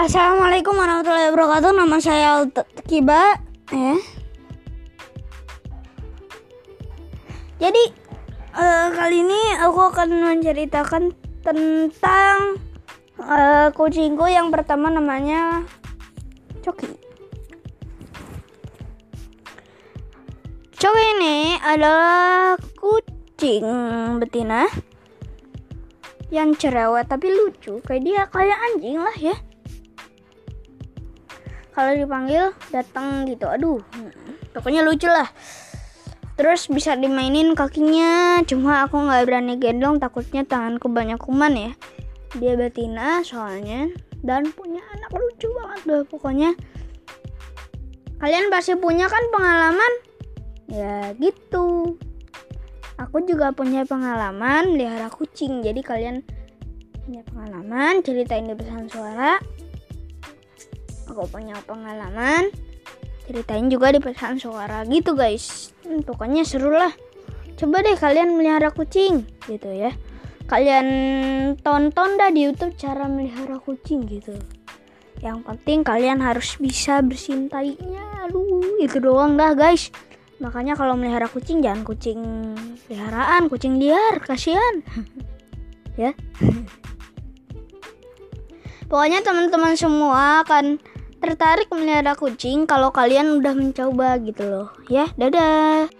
Assalamualaikum warahmatullahi wabarakatuh. Nama saya Kiba. Ya. Jadi uh, kali ini aku akan menceritakan tentang uh, kucingku yang pertama namanya Coki. Coki ini adalah kucing betina yang cerewet tapi lucu kayak dia kayak anjing lah ya kalau dipanggil datang gitu. Aduh pokoknya lucu lah. Terus bisa dimainin kakinya. Cuma aku nggak berani gendong takutnya tanganku banyak kuman ya. Dia betina soalnya dan punya anak lucu banget deh pokoknya. Kalian pasti punya kan pengalaman? Ya gitu. Aku juga punya pengalaman melihara kucing. Jadi kalian punya pengalaman ceritain di pesan suara aku punya pengalaman. Ceritain juga di pesan suara gitu guys. Hmm, pokoknya seru lah. Coba deh kalian melihara kucing gitu ya. Kalian tonton dah di YouTube cara melihara kucing gitu. Yang penting kalian harus bisa bersihin tainya aduh itu doang dah guys. Makanya kalau melihara kucing jangan kucing peliharaan kucing liar kasihan. Ya. Pokoknya teman-teman semua akan tertarik melihara kucing kalau kalian udah mencoba gitu loh. Ya dadah